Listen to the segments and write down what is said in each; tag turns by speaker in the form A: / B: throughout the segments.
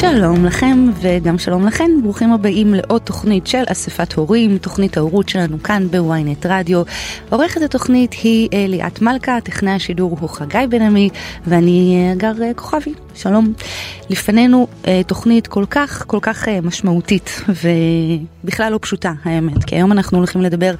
A: שלום לכם וגם שלום לכן, ברוכים הבאים לעוד תוכנית של אספת הורים, תוכנית ההורות שלנו כאן בוויינט רדיו. עורכת התוכנית היא ליאת מלכה, טכנאי השידור הוא חגי בן עמי ואני גר כוכבי, שלום. לפנינו תוכנית כל כך כל כך משמעותית ובכלל לא פשוטה האמת, כי היום אנחנו הולכים לדבר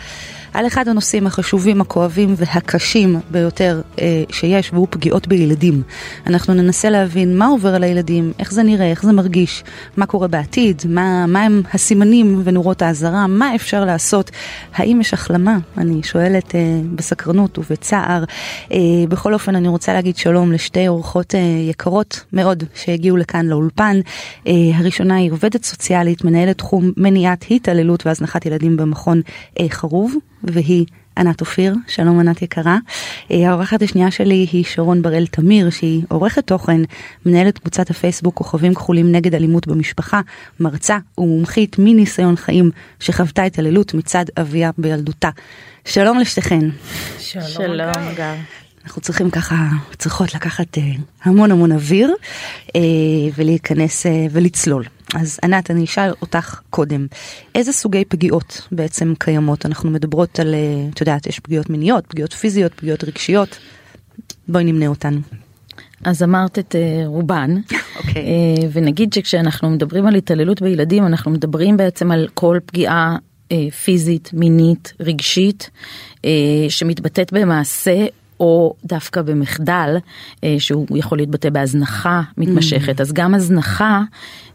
A: על אחד הנושאים החשובים, הכואבים והקשים ביותר אה, שיש, והוא פגיעות בילדים. אנחנו ננסה להבין מה עובר על הילדים, איך זה נראה, איך זה מרגיש, מה קורה בעתיד, מה, מה הם הסימנים ונורות האזהרה, מה אפשר לעשות, האם יש החלמה, אני שואלת אה, בסקרנות ובצער. אה, בכל אופן, אני רוצה להגיד שלום לשתי אורחות אה, יקרות מאוד שהגיעו לכאן לאולפן. אה, הראשונה היא עובדת סוציאלית, מנהלת תחום מניעת התעללות והזנחת ילדים במכון אה, חרוב. והיא ענת אופיר, שלום ענת יקרה. האורחת השנייה שלי היא שרון בראל תמיר, שהיא עורכת תוכן, מנהלת קבוצת הפייסבוק כוכבים כחולים נגד אלימות במשפחה, מרצה ומומחית מניסיון חיים שחוותה התעללות מצד אביה בילדותה. שלום לשתיכן.
B: שלום, שלום אגב.
A: אנחנו צריכים ככה, צריכות לקחת אה, המון המון אוויר אה, ולהיכנס אה, ולצלול. אז ענת, אני אשאל אותך קודם, איזה סוגי פגיעות בעצם קיימות? אנחנו מדברות על, את יודעת, יש פגיעות מיניות, פגיעות פיזיות, פגיעות רגשיות, בואי נמנה אותן.
B: אז אמרת את רובן, okay.
A: אוקיי.
B: ונגיד שכשאנחנו מדברים על התעללות בילדים, אנחנו מדברים בעצם על כל פגיעה פיזית, מינית, רגשית, שמתבטאת במעשה או דווקא במחדל אה, שהוא יכול להתבטא בהזנחה מתמשכת mm. אז גם הזנחה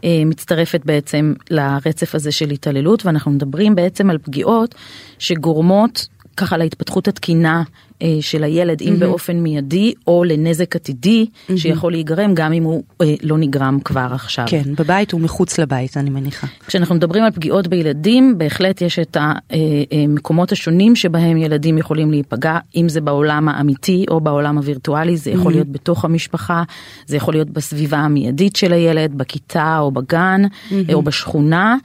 B: אה, מצטרפת בעצם לרצף הזה של התעללות ואנחנו מדברים בעצם על פגיעות שגורמות ככה להתפתחות התקינה אה, של הילד אם mm-hmm. באופן מיידי או לנזק עתידי mm-hmm. שיכול להיגרם גם אם הוא אה, לא נגרם כבר עכשיו.
A: כן, בבית ומחוץ לבית אני מניחה.
B: כשאנחנו מדברים על פגיעות בילדים בהחלט יש את המקומות אה, השונים שבהם ילדים יכולים להיפגע אם זה בעולם האמיתי או בעולם הווירטואלי זה יכול mm-hmm. להיות בתוך המשפחה זה יכול להיות בסביבה המיידית של הילד בכיתה או בגן mm-hmm. או בשכונה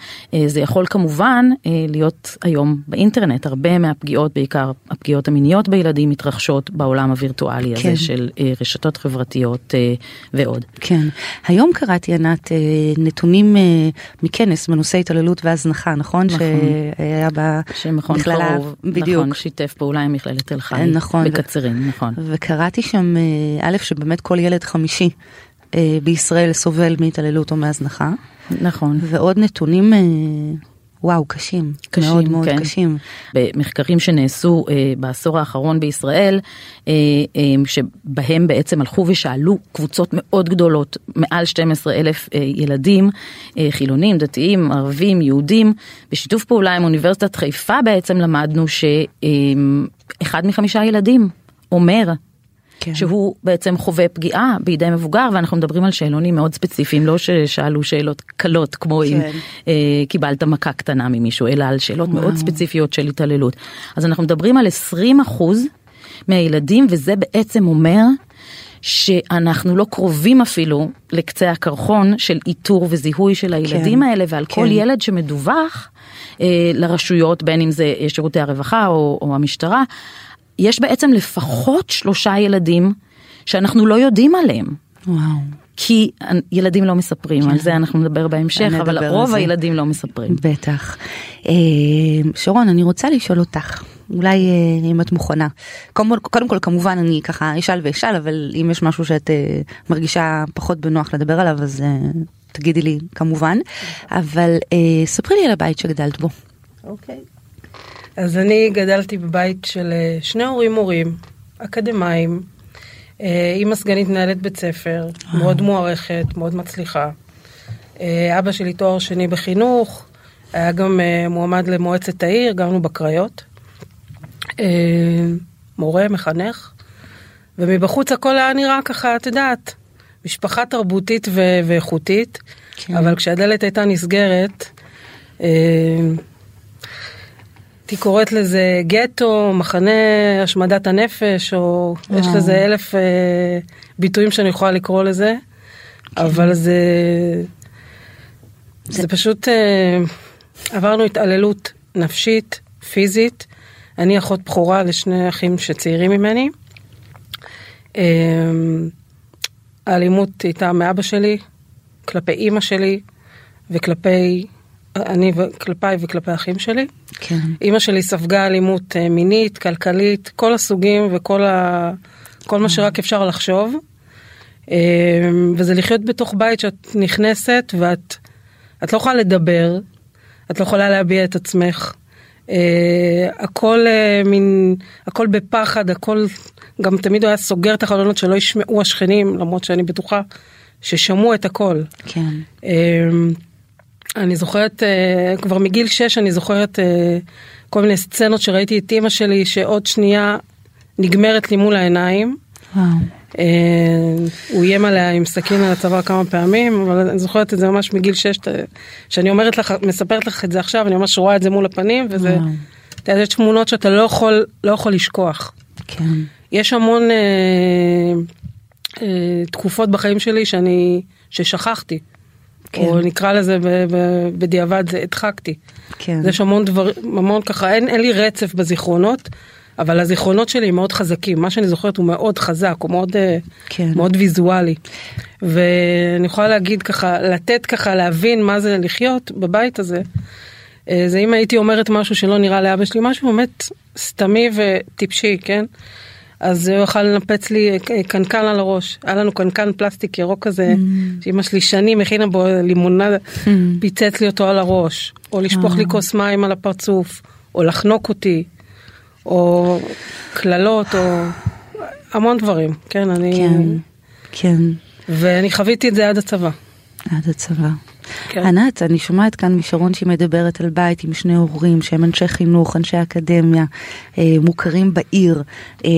B: זה יכול כמובן להיות היום באינטרנט הרבה מהפגיעות בעיקר הפגיעות המיניות בילדים. ילדים מתרחשות בעולם הווירטואלי כן. הזה של אה, רשתות חברתיות אה, ועוד.
A: כן. היום קראתי ענת אה, נתונים מכנס בנושא התעללות והזנחה, נכון?
B: נכון.
A: שהיה
B: שמכון חרוב, בדיוק. נכון, שיתף פעולה עם מכללת תל חי.
A: נכון.
B: בקצרין, נכון.
A: וקראתי שם, א', שבאמת כל ילד חמישי בישראל סובל מהתעללות או מהזנחה.
B: נכון.
A: ועוד נתונים וואו, קשים, קשים מאוד מאוד כן. קשים.
B: במחקרים שנעשו אה, בעשור האחרון בישראל, אה, אה, שבהם בעצם הלכו ושאלו קבוצות מאוד גדולות, מעל 12 אלף אה, ילדים, אה, חילונים, דתיים, ערבים, יהודים, בשיתוף פעולה עם אוניברסיטת חיפה בעצם למדנו שאחד אה, מחמישה ילדים אומר כן. שהוא בעצם חווה פגיעה בידי מבוגר ואנחנו מדברים על שאלונים מאוד ספציפיים לא ששאלו שאלות קלות כמו כן. אם אה, קיבלת מכה קטנה ממישהו אלא על שאלות וואו. מאוד ספציפיות של התעללות אז אנחנו מדברים על 20 אחוז מהילדים וזה בעצם אומר שאנחנו לא קרובים אפילו לקצה הקרחון של איתור וזיהוי של הילדים כן, האלה ועל כן. כל ילד שמדווח אה, לרשויות בין אם זה שירותי הרווחה או, או המשטרה יש בעצם לפחות שלושה ילדים שאנחנו לא יודעים עליהם.
A: וואו.
B: כי ילדים לא מספרים, כן. על זה אנחנו נדבר בהמשך, אבל רוב הילדים לא מספרים.
A: בטח. אה, שרון, אני רוצה לשאול אותך, אולי אה, אם את מוכנה. קודם, קודם כל כמובן אני ככה אשאל ואשאל, אבל אם יש משהו שאת אה, מרגישה פחות בנוח לדבר עליו, אז תגידי לי כמובן. אבל ספרי לי על הבית שגדלת בו.
C: אוקיי. אז אני גדלתי בבית של אה, שני הורים מורים, אקדמאים, אה, אימא סגנית מנהלת בית ספר, אה. מאוד מוערכת, מאוד מצליחה. אבא שלי תואר שני בחינוך, היה גם מועמד למועצת העיר, גרנו בקריות. מורה, מחנך, ומבחוץ הכל היה נראה ככה, את יודעת, משפחה תרבותית ואיכותית, כן. אבל כשהדלת הייתה נסגרת, הייתי קוראת לזה גטו, מחנה השמדת הנפש, או וואו. יש לזה אלף אה, ביטויים שאני יכולה לקרוא לזה, כן. אבל זה... זה פשוט אה, עברנו התעללות נפשית, פיזית. אני אחות בכורה לשני אחים שצעירים ממני. אה, האלימות הייתה מאבא שלי, כלפי אימא שלי וכלפי, אני וכלפיי וכלפי אחים שלי.
A: כן.
C: אימא שלי ספגה אלימות אה, מינית, כלכלית, כל הסוגים וכל ה... כל מה שרק אפשר לחשוב. אה, וזה לחיות בתוך בית שאת נכנסת ואת את לא יכולה לדבר, את לא יכולה להביע את עצמך. אה, הכל מין, הכל בפחד, הכל, גם תמיד הוא היה סוגר את החלונות שלא ישמעו השכנים, למרות שאני בטוחה ששמעו את הכל.
A: כן.
C: אני זוכרת, uh, כבר מגיל 6 אני זוכרת uh, כל מיני סצנות שראיתי את אימא שלי שעוד שנייה נגמרת לי מול העיניים.
A: וואו.
C: Uh, הוא איים עליה עם סכין על הצוואר כמה פעמים, אבל אני זוכרת את זה ממש מגיל 6, שאני אומרת לך, מספרת לך את זה עכשיו, אני ממש רואה את זה מול הפנים, וזה. אתה יודע, יש תמונות שאתה לא יכול, לא יכול לשכוח.
A: כן.
C: יש המון uh, uh, תקופות בחיים שלי שאני, ששכחתי.
A: כן.
C: או נקרא לזה בדיעבד זה הדחקתי.
A: כן.
C: יש המון דברים, המון ככה, אין, אין לי רצף בזיכרונות, אבל הזיכרונות שלי מאוד חזקים, מה שאני זוכרת הוא מאוד חזק, הוא מאוד, אה,
A: כן.
C: מאוד ויזואלי. ואני יכולה להגיד ככה, לתת ככה להבין מה זה לחיות בבית הזה. אה, זה אם הייתי אומרת משהו שלא נראה לאבא שלי, משהו באמת סתמי וטיפשי, כן? אז הוא יכל לנפץ לי אה, קנקן על הראש. היה לנו קנקן פלסטיק ירוק כזה, שאמא שלי שנים הכינה בו לימונדה, פיצץ לי אותו על הראש. או לשפוך לי כוס מים על הפרצוף, או לחנוק אותי, או קללות, או המון דברים, כן, אני...
A: כן. כן.
C: ואני חוויתי את זה עד הצבא.
A: עד הצבא.
C: כן.
A: ענת, אני שומעת כאן משרון שהיא מדברת על בית עם שני הורים שהם אנשי חינוך, אנשי אקדמיה, אה, מוכרים בעיר. אה,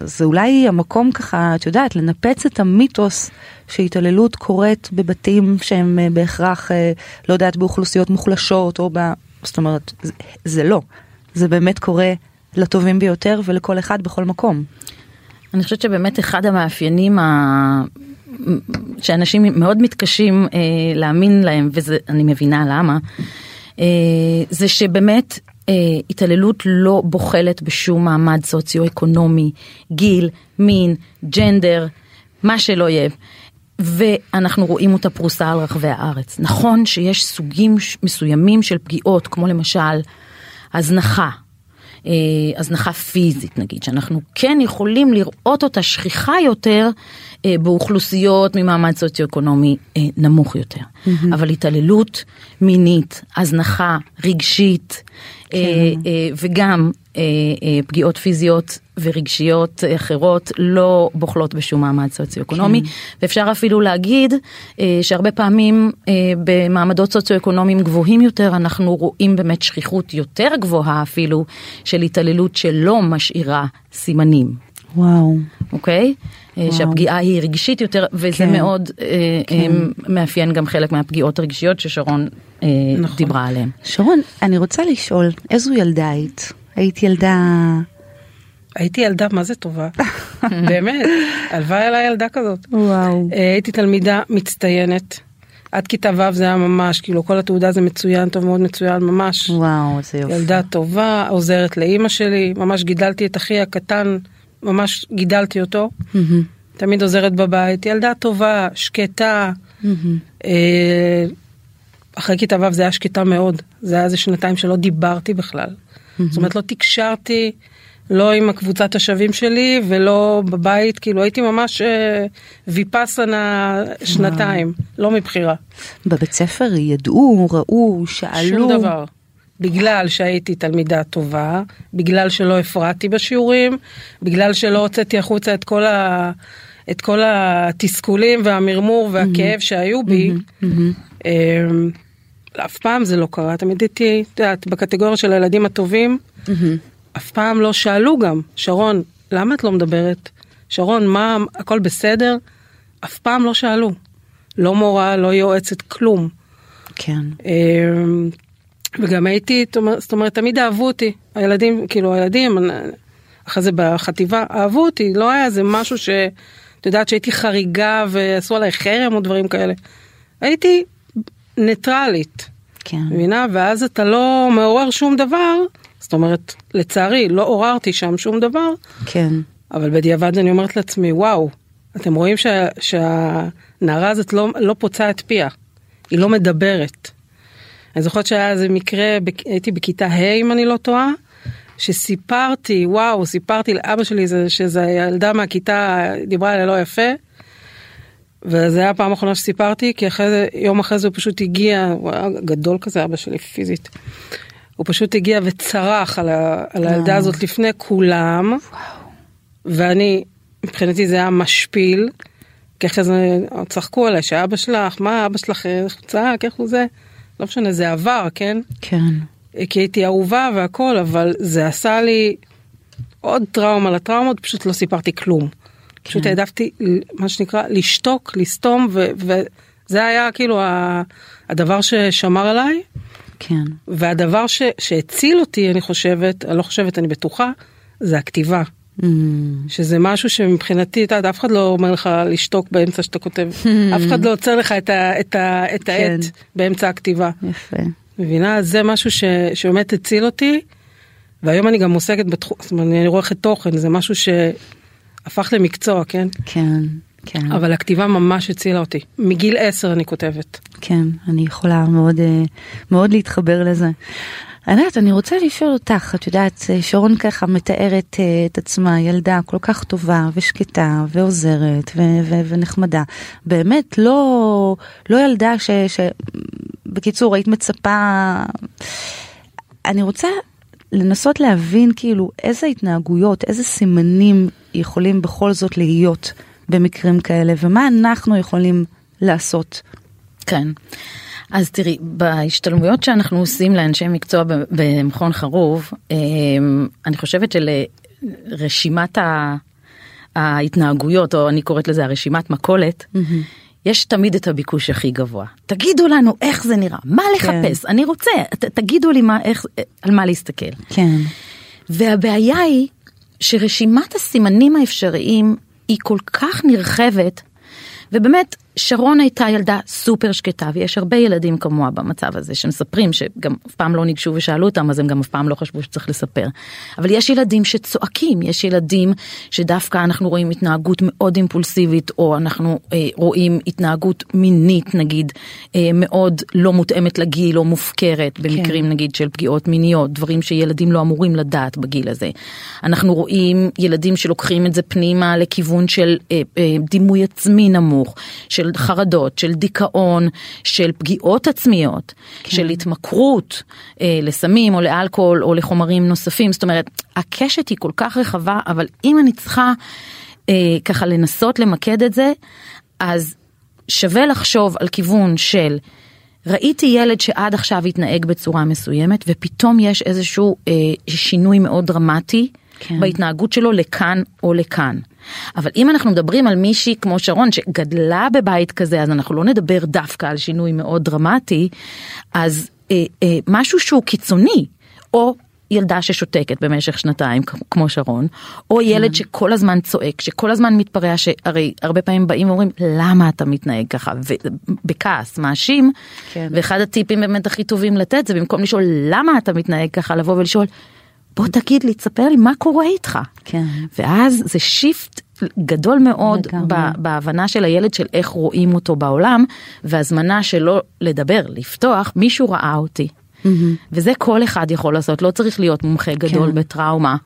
A: זה אולי המקום ככה, את יודעת, לנפץ את המיתוס שהתעללות קורית בבתים שהם אה, בהכרח, אה, לא יודעת, באוכלוסיות מוחלשות או ב... זאת אומרת, זה, זה לא. זה באמת קורה לטובים ביותר ולכל אחד בכל מקום.
B: אני חושבת שבאמת אחד המאפיינים ה... שאנשים מאוד מתקשים אה, להאמין להם, ואני מבינה למה, אה, זה שבאמת אה, התעללות לא בוחלת בשום מעמד סוציו-אקונומי, גיל, מין, ג'נדר, מה שלא יהיה. ואנחנו רואים אותה פרוסה על רחבי הארץ. נכון שיש סוגים מסוימים של פגיעות, כמו למשל הזנחה, הזנחה פיזית נגיד, שאנחנו כן יכולים לראות אותה שכיחה יותר אה, באוכלוסיות ממעמד סוציו-אקונומי אה, נמוך יותר. Mm-hmm. אבל התעללות מינית, הזנחה רגשית, כן. וגם פגיעות פיזיות ורגשיות אחרות לא בוחלות בשום מעמד סוציו-אקונומי, כן. ואפשר אפילו להגיד שהרבה פעמים במעמדות סוציו-אקונומיים גבוהים יותר אנחנו רואים באמת שכיחות יותר גבוהה אפילו של התעללות שלא משאירה סימנים.
A: וואו.
B: אוקיי? וואו. שהפגיעה היא רגשית יותר, וזה כן. מאוד כן. מאפיין גם חלק מהפגיעות הרגשיות ששרון נכון. דיברה עליהן.
A: שרון, אני רוצה לשאול, איזו ילדה היית? היית ילדה...
C: הייתי ילדה מה זה טובה, באמת, הלוואי עליי ילדה כזאת.
A: וואו.
C: הייתי תלמידה מצטיינת. עד כיתה ו' זה היה ממש, כאילו כל התעודה זה מצוין, טוב מאוד מצוין, ממש.
A: וואו, איזה יופי.
C: ילדה טובה, עוזרת לאימא שלי, ממש גידלתי את אחי הקטן, ממש גידלתי אותו. Mm-hmm. תמיד עוזרת בבית, ילדה טובה, שקטה. Mm-hmm. אחרי כיתה ו' זה היה שקטה מאוד, זה היה איזה שנתיים שלא דיברתי בכלל. Mm-hmm. זאת אומרת, לא תקשרתי. לא עם הקבוצת השווים שלי ולא בבית, כאילו הייתי ממש אה, ויפאסנה שנתיים, לא מבחירה.
A: בבית ספר ידעו, ראו, שאלו.
C: שום דבר. בגלל שהייתי תלמידה טובה, בגלל שלא הפרעתי בשיעורים, בגלל שלא הוצאתי החוצה את כל, ה, את כל התסכולים והמרמור והכאב mm-hmm. שהיו בי. Mm-hmm. Mm-hmm. אף פעם זה לא קרה, תמיד הייתי, את יודעת, בקטגוריה של הילדים הטובים. Mm-hmm. אף פעם לא שאלו גם, שרון, למה את לא מדברת? שרון, מה, הכל בסדר? אף פעם לא שאלו. לא מורה, לא יועצת, כלום.
A: כן.
C: אמ, וגם הייתי, זאת אומרת, תמיד אהבו אותי. הילדים, כאילו, הילדים, אחרי זה בחטיבה, אהבו אותי. לא היה איזה משהו ש... את יודעת שהייתי חריגה ועשו עליי חרם או דברים כאלה. הייתי ניטרלית,
A: כן.
C: מבינה? ואז אתה לא מעורר שום דבר, זאת אומרת, לצערי, לא עוררתי שם שום דבר,
A: כן.
C: אבל בדיעבד אני אומרת לעצמי, וואו, אתם רואים שה, שהנערה הזאת לא, לא פוצעה את פיה, היא לא מדברת. אני זוכרת שהיה איזה מקרה, הייתי בכיתה ה' אם אני לא טועה, שסיפרתי, וואו, סיפרתי לאבא שלי זה, שזה ילדה מהכיתה דיברה אליה לא יפה. וזה היה הפעם האחרונה שסיפרתי, כי אחרי זה, יום אחרי זה הוא פשוט הגיע, הוא היה גדול כזה, אבא שלי פיזית. הוא פשוט הגיע וצרח על, ה, על הילדה
A: וואו.
C: הזאת לפני כולם. ואני, מבחינתי זה היה משפיל. כי אחרי זה צחקו עליי שאבא שלך, מה אבא שלך, איך הוא צעק, איך הוא זה. לא משנה, זה עבר, כן?
A: כן.
C: כי הייתי אהובה והכל, אבל זה עשה לי עוד טראומה לטראומות, פשוט לא סיפרתי כלום. פשוט העדפתי, מה שנקרא, לשתוק, לסתום, ו- וזה היה כאילו הדבר ששמר עליי,
A: כן.
C: והדבר ש- שהציל אותי, אני חושבת, אני לא חושבת, אני בטוחה, זה הכתיבה.
A: Mm,
C: שזה משהו שמבחינתי, את יודעת, אף אחד לא אומר לך לשתוק באמצע שאתה כותב, אף אחד לא עוצר לך את, ה- את, ה- את
A: כן.
C: העט באמצע הכתיבה.
A: יפה.
C: מבינה? זה משהו ש, שבאמת הציל אותי, והיום אני גם עוסקת בתחום, זאת אומרת, אני עורכת תוכן, זה משהו שהפך למקצוע, כן?
A: כן. כן.
C: אבל הכתיבה ממש הצילה אותי. מגיל עשר אני כותבת.
A: כן, אני יכולה מאוד, אה, מאוד להתחבר לזה. יודעת, אני רוצה לשאול אותך, את יודעת, אה, שרון ככה מתארת אה, את עצמה ילדה כל כך טובה ושקטה ועוזרת ו- ו- ונחמדה. באמת לא, לא ילדה ש... ש... בקיצור, היית מצפה... אני רוצה לנסות להבין כאילו איזה התנהגויות, איזה סימנים יכולים בכל זאת להיות במקרים כאלה, ומה אנחנו יכולים לעשות.
B: כן. אז תראי, בהשתלמויות שאנחנו עושים לאנשי מקצוע במכון חרוב, אמ, אני חושבת שלרשימת ההתנהגויות, או אני קוראת לזה הרשימת מכולת, יש תמיד את הביקוש הכי גבוה. תגידו לנו איך זה נראה, מה לחפש, אני רוצה, ת, תגידו לי מה, איך, על מה להסתכל.
A: כן.
B: והבעיה היא שרשימת הסימנים האפשריים היא כל כך נרחבת, ובאמת שרון הייתה ילדה סופר שקטה ויש הרבה ילדים כמוה במצב הזה שמספרים שגם אף פעם לא ניגשו ושאלו אותם אז הם גם אף פעם לא חשבו שצריך לספר. אבל יש ילדים שצועקים, יש ילדים שדווקא אנחנו רואים התנהגות מאוד אימפולסיבית או אנחנו אה, רואים התנהגות מינית נגיד אה, מאוד לא מותאמת לגיל או מופקרת במקרים נגיד של פגיעות מיניות, דברים שילדים לא אמורים לדעת בגיל הזה. אנחנו רואים ילדים שלוקחים את זה פנימה לכיוון של אה, אה, דימוי עצמי נמוך, של חרדות, של דיכאון, של פגיעות עצמיות, כן. של התמכרות אה, לסמים או לאלכוהול או לחומרים נוספים. זאת אומרת, הקשת היא כל כך רחבה, אבל אם אני צריכה אה, ככה לנסות למקד את זה, אז שווה לחשוב על כיוון של ראיתי ילד שעד עכשיו התנהג בצורה מסוימת ופתאום יש איזשהו אה, שינוי מאוד דרמטי
A: כן.
B: בהתנהגות שלו לכאן או לכאן. אבל אם אנחנו מדברים על מישהי כמו שרון שגדלה בבית כזה אז אנחנו לא נדבר דווקא על שינוי מאוד דרמטי אז אה, אה, משהו שהוא קיצוני או ילדה ששותקת במשך שנתיים כמו שרון או ילד שכל הזמן צועק שכל הזמן מתפרע שהרי הרבה פעמים באים ואומרים למה אתה מתנהג ככה ובכעס מאשים
A: כן.
B: ואחד הטיפים באמת הכי טובים לתת זה במקום לשאול למה אתה מתנהג ככה לבוא ולשאול בוא תגיד לי תספר לי מה קורה איתך
A: כן.
B: ואז זה שיפט גדול מאוד. ב- בהבנה של הילד של איך רואים אותו בעולם והזמנה שלו לדבר לפתוח מישהו ראה אותי. וזה כל אחד יכול לעשות לא צריך להיות מומחה גדול
A: כן.
B: בטראומה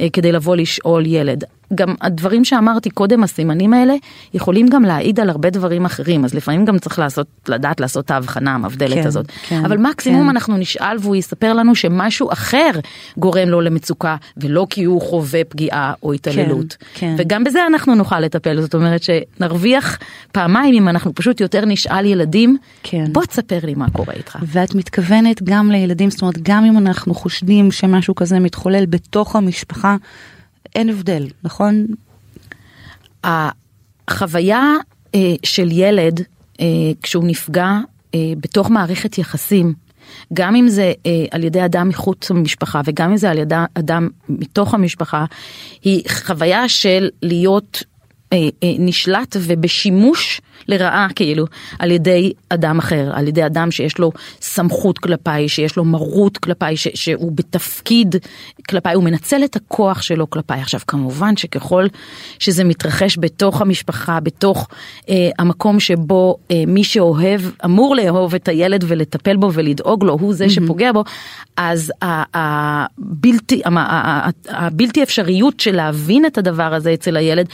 B: אה, כדי לבוא לשאול ילד גם הדברים שאמרתי קודם הסימנים האלה יכולים גם להעיד על הרבה דברים אחרים אז לפעמים גם צריך לעשות לדעת לעשות את ההבחנה המבדלת
A: כן,
B: הזאת
A: כן,
B: אבל מקסימום
A: כן.
B: אנחנו נשאל והוא יספר לנו שמשהו אחר גורם לו למצוקה ולא כי הוא חווה פגיעה או התעללות
A: כן.
B: וגם בזה אנחנו נוכל לטפל זאת אומרת שנרוויח פעמיים אם אנחנו פשוט יותר נשאל ילדים
A: כן.
B: בוא תספר לי מה קורה איתך.
A: ואת מתכוונת גם לילדים, זאת אומרת, גם אם אנחנו חושדים שמשהו כזה מתחולל בתוך המשפחה, אין הבדל, נכון?
B: החוויה אה, של ילד אה, כשהוא נפגע אה, בתוך מערכת יחסים, גם אם זה אה, על ידי אדם מחוץ למשפחה וגם אם זה על ידי אדם מתוך המשפחה, היא חוויה של להיות נשלט ובשימוש לרעה כאילו על ידי אדם אחר, על ידי אדם שיש לו סמכות כלפיי, שיש לו מרות כלפיי, ש, שהוא בתפקיד כלפיי, הוא מנצל את הכוח שלו כלפיי. עכשיו כמובן שככל שזה מתרחש בתוך המשפחה, בתוך אה, המקום שבו אה, מי שאוהב, אמור לאהוב את הילד ולטפל בו ולדאוג לו, הוא זה שפוגע בו, אז הבלתי, הבלתי אפשריות של להבין את הדבר הזה אצל הילד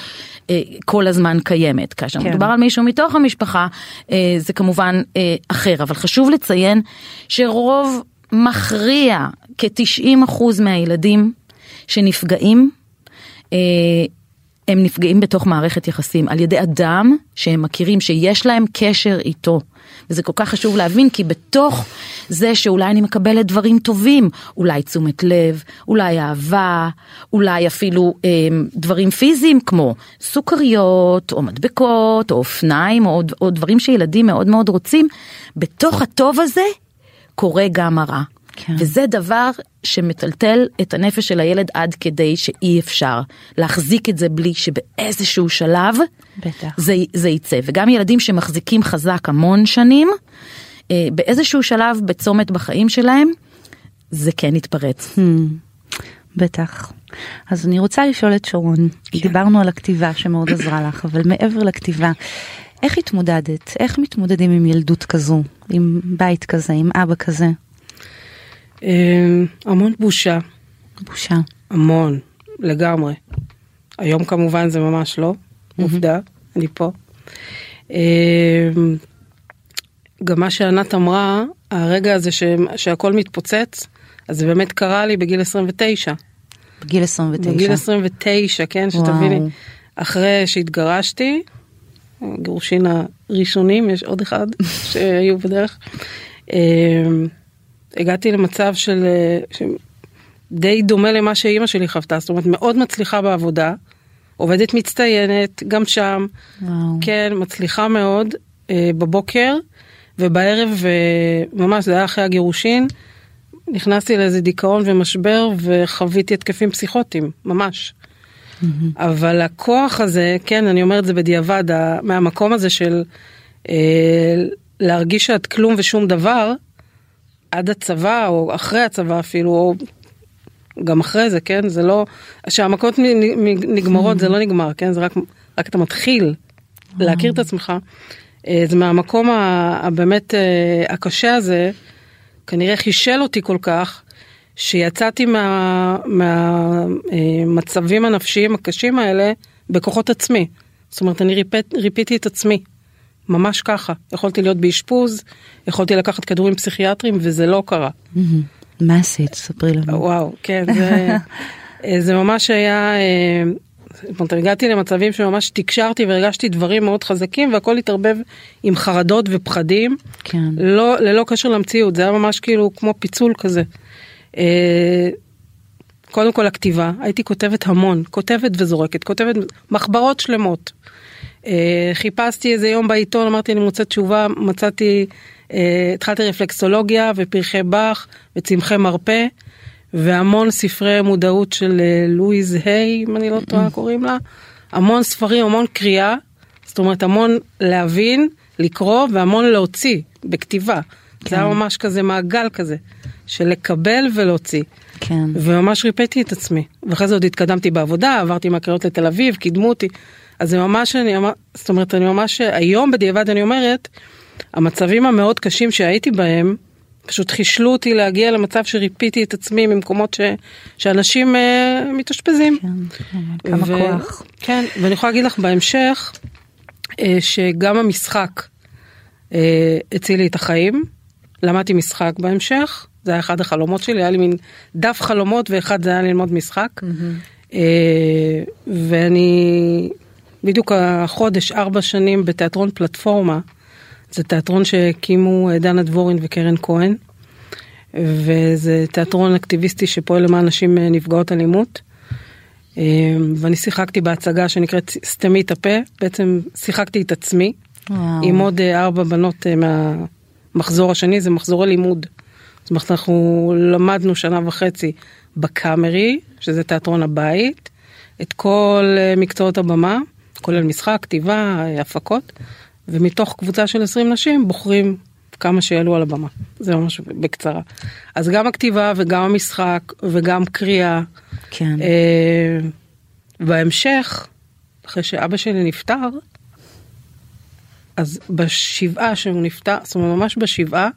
B: אה, כל הזמן קיימת. כאשר כן. מדובר על מישהו מתוך המשפחה, אה, זה כמובן אה, אחר, אבל חשוב לציין שרוב מכריע, כ-90% מהילדים שנפגעים, הם נפגעים בתוך מערכת יחסים על ידי אדם שהם מכירים שיש להם קשר איתו. וזה כל כך חשוב להבין כי בתוך זה שאולי אני מקבלת דברים טובים, אולי תשומת לב, אולי אהבה, אולי אפילו אה, דברים פיזיים כמו סוכריות או מדבקות או אופניים או, או דברים שילדים מאוד מאוד רוצים, בתוך הטוב הזה קורה גם הרע. כן. וזה דבר שמטלטל את הנפש של הילד עד כדי שאי אפשר להחזיק את זה בלי שבאיזשהו שלב בטח. זה, זה יצא. וגם ילדים שמחזיקים חזק המון שנים, אה, באיזשהו שלב בצומת בחיים שלהם, זה כן יתפרץ. Hmm,
A: בטח. אז אני רוצה לשאול את שרון, כן. דיברנו על הכתיבה שמאוד עזרה לך, אבל מעבר לכתיבה, איך התמודדת? איך מתמודדים עם ילדות כזו, עם בית כזה, עם אבא כזה?
C: אמ, המון בושה.
A: בושה.
C: המון, לגמרי. היום כמובן זה ממש לא, עובדה, אני פה. אמ, גם מה שענת אמרה, הרגע הזה ש... שהכל מתפוצץ, אז זה באמת קרה לי בגיל 29.
A: בגיל 29.
C: בגיל 29, כן, שתביני. אחרי שהתגרשתי, גירושין הראשונים, יש עוד אחד שהיו בדרך. הגעתי למצב של, של די דומה למה שאימא שלי חוותה, זאת אומרת מאוד מצליחה בעבודה, עובדת מצטיינת, גם שם, וואו. כן, מצליחה מאוד אה, בבוקר, ובערב, אה, ממש זה היה אחרי הגירושין, נכנסתי לאיזה דיכאון ומשבר וחוויתי התקפים פסיכוטיים, ממש. Mm-hmm. אבל הכוח הזה, כן, אני אומרת זה בדיעבד, מהמקום הזה של אה, להרגיש שאת כלום ושום דבר, עד הצבא או אחרי הצבא אפילו, או גם אחרי זה, כן? זה לא, כשהמכות נגמרות זה לא נגמר, כן? זה רק, רק אתה מתחיל להכיר את עצמך. אה, זה מהמקום הבאמת אה, הקשה הזה, כנראה חישל אותי כל כך, שיצאתי מהמצבים מה, אה, הנפשיים הקשים האלה בכוחות עצמי. זאת אומרת, אני ריפיתי את עצמי. ממש ככה. יכולתי להיות באשפוז, יכולתי לקחת כדורים פסיכיאטריים וזה לא קרה.
A: מה עשית? ספרי לנו.
C: וואו, כן, זה, אה, זה ממש היה, אה, זאת אומרת, הגעתי למצבים שממש תקשרתי והרגשתי דברים מאוד חזקים והכל התערבב עם חרדות ופחדים, כן. לא, ללא קשר למציאות, זה היה ממש כאילו כמו פיצול כזה. אה, קודם כל הכתיבה, הייתי כותבת המון, כותבת וזורקת, כותבת מחברות שלמות. אה, חיפשתי איזה יום בעיתון, אמרתי אני מוצאת תשובה, מצאתי, אה, התחלתי רפלקסולוגיה ופרחי באך וצמחי מרפא והמון ספרי מודעות של אה, לואיז היי, אם אני לא טועה קוראים לה, המון ספרים, המון קריאה, זאת אומרת המון להבין, לקרוא והמון להוציא בכתיבה. כן. זה היה. ממש כזה מעגל כזה של לקבל ולהוציא. כן. וממש ריפאתי את עצמי. ואחרי זה עוד התקדמתי בעבודה, עברתי מהקריות לתל אביב, קידמו אותי. אז זה ממש, אני, זאת אומרת, אני ממש, היום בדיעבד אני אומרת, המצבים המאוד קשים שהייתי בהם, פשוט חישלו אותי להגיע למצב שריפיתי את עצמי ממקומות ש, שאנשים uh, מתאשפזים.
A: כן, כן, כמה ו, כוח.
C: כן, ואני יכולה להגיד לך בהמשך, uh, שגם המשחק uh, הציל לי את החיים. למדתי משחק בהמשך, זה היה אחד החלומות שלי, היה לי מין דף חלומות ואחד זה היה ללמוד משחק. Mm-hmm. Uh, ואני בדיוק החודש, ארבע שנים בתיאטרון פלטפורמה. זה תיאטרון שהקימו אה, דנה דבורין וקרן כהן. וזה תיאטרון אקטיביסטי שפועל למען נשים אה, נפגעות אלימות. אה, ואני שיחקתי בהצגה שנקראת סתמי את הפה, בעצם שיחקתי את עצמי, וואו. עם עוד ארבע בנות מהמחזור השני, זה מחזורי לימוד. זאת אומרת, אנחנו למדנו שנה וחצי בקאמרי, שזה תיאטרון הבית, את כל מקצועות הבמה, כולל משחק, כתיבה, הפקות, ומתוך קבוצה של 20 נשים בוחרים כמה שיעלו על הבמה. זה ממש בקצרה. אז גם הכתיבה וגם המשחק וגם קריאה.
A: כן.
C: אה, בהמשך, אחרי שאבא שלי נפטר, אז בשבעה שהוא נפטר, זאת אומרת ממש בשבעה,